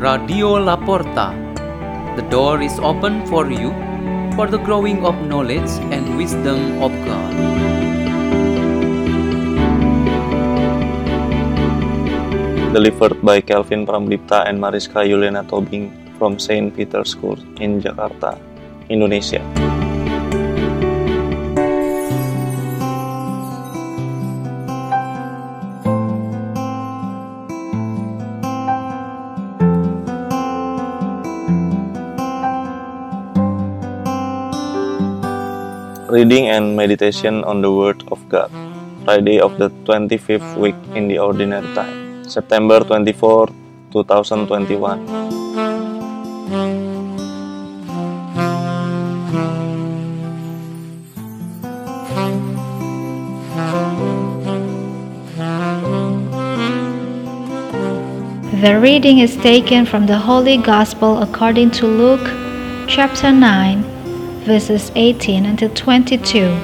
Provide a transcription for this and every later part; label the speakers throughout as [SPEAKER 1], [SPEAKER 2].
[SPEAKER 1] Radio Laporta. The door is open for you for the growing of knowledge and wisdom of God.
[SPEAKER 2] Delivered by Kelvin Pramdipta and Mariska Yulena Tobing from St. Peter's School in Jakarta, Indonesia. Reading and meditation hmm. on the Word of God. Friday of the 25th week in the Ordinary Time. September 24, 2021.
[SPEAKER 3] The reading is taken from the Holy Gospel according to Luke chapter 9, verses 18 until 22.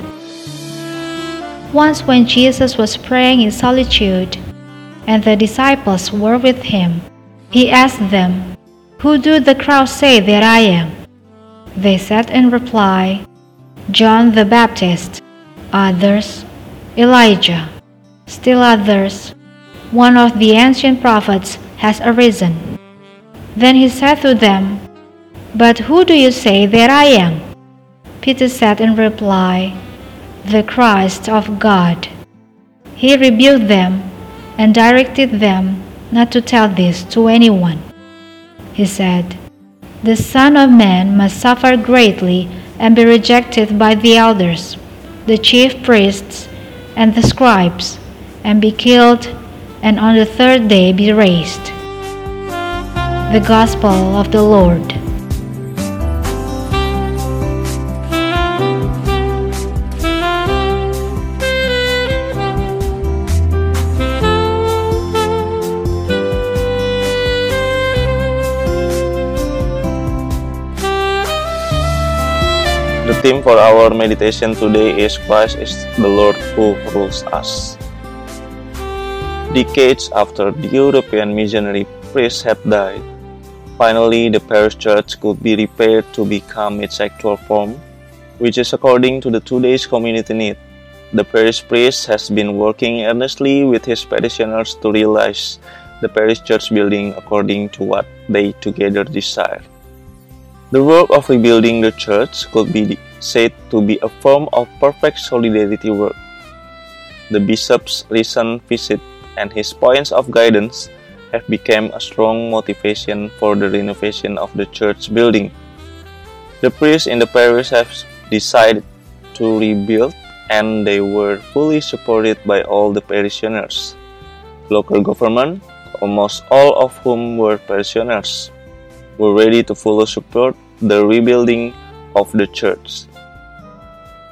[SPEAKER 3] Once, when Jesus was praying in solitude, and the disciples were with him, he asked them, Who do the crowd say that I am? They said in reply, John the Baptist, others, Elijah, still others, one of the ancient prophets has arisen. Then he said to them, But who do you say that I am? Peter said in reply, The Christ of God. He rebuked them and directed them not to tell this to anyone. He said, The Son of Man must suffer greatly and be rejected by the elders, the chief priests, and the scribes, and be killed, and on the third day be raised. The Gospel of the Lord.
[SPEAKER 2] Theme for our meditation today is Christ is the Lord who rules us. Decades after the European missionary priest had died, finally the parish church could be repaired to become its actual form, which is according to the today's community need. The parish priest has been working earnestly with his parishioners to realize the parish church building according to what they together desire. The work of rebuilding the church could be said to be a form of perfect solidarity work. The bishop's recent visit and his points of guidance have become a strong motivation for the renovation of the church building. The priests in the parish have decided to rebuild and they were fully supported by all the parishioners. Local government, almost all of whom were parishioners, were ready to fully support the rebuilding of the church.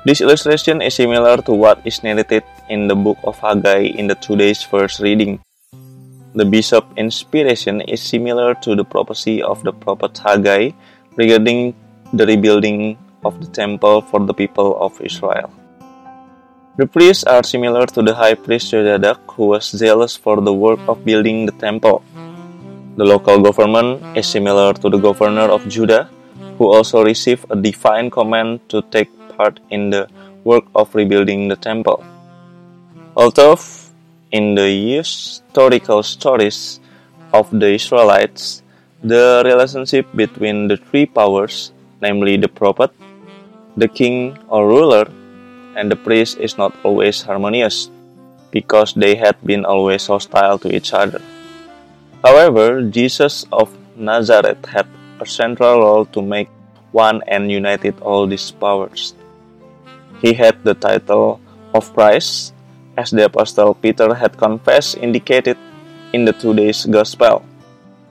[SPEAKER 2] This illustration is similar to what is narrated in the book of Haggai in the today's first reading. The bishop's inspiration is similar to the prophecy of the prophet Haggai regarding the rebuilding of the temple for the people of Israel. The priests are similar to the high priest Yozadak who was zealous for the work of building the temple. The local government is similar to the governor of Judah who also received a divine command to take part in the work of rebuilding the temple. Although in the historical stories of the Israelites, the relationship between the three powers, namely the prophet, the king or ruler, and the priest, is not always harmonious because they had been always hostile to each other. However, Jesus of Nazareth had a central role to make one and united all these powers. He had the title of Christ, as the Apostle Peter had confessed indicated in the today's Gospel,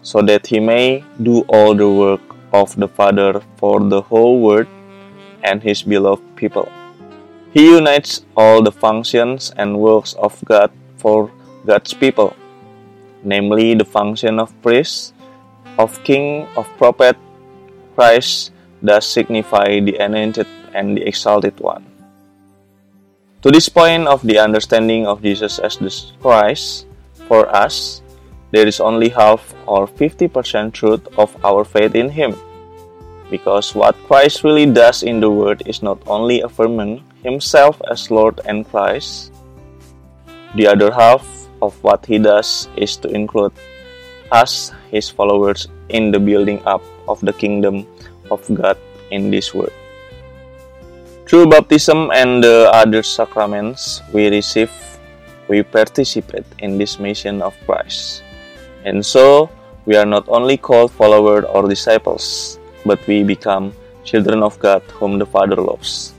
[SPEAKER 2] so that he may do all the work of the Father for the whole world and his beloved people. He unites all the functions and works of God for God's people, namely the function of priest, of king, of prophet, Christ does signify the anointed and the exalted one. To this point of the understanding of Jesus as the Christ for us, there is only half or 50% truth of our faith in Him. Because what Christ really does in the Word is not only affirming Himself as Lord and Christ, the other half of what He does is to include us, His followers, in the building up of the kingdom of God in this world. Through baptism and the other sacraments we receive, we participate in this mission of Christ. And so, we are not only called followers or disciples, but we become children of God whom the Father loves.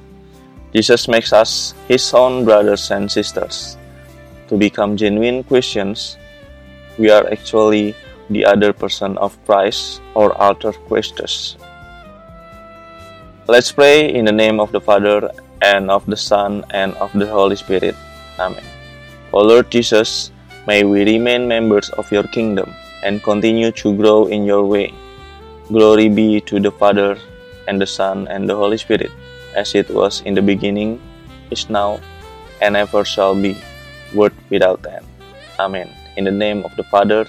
[SPEAKER 2] Jesus makes us his own brothers and sisters. To become genuine Christians, we are actually the other person of Christ or alter Christus. Let's pray in the name of the Father and of the Son and of the Holy Spirit. Amen. O Lord Jesus, may we remain members of your kingdom and continue to grow in your way. Glory be to the Father and the Son and the Holy Spirit, as it was in the beginning, is now, and ever shall be, world without end. Amen. In the name of the Father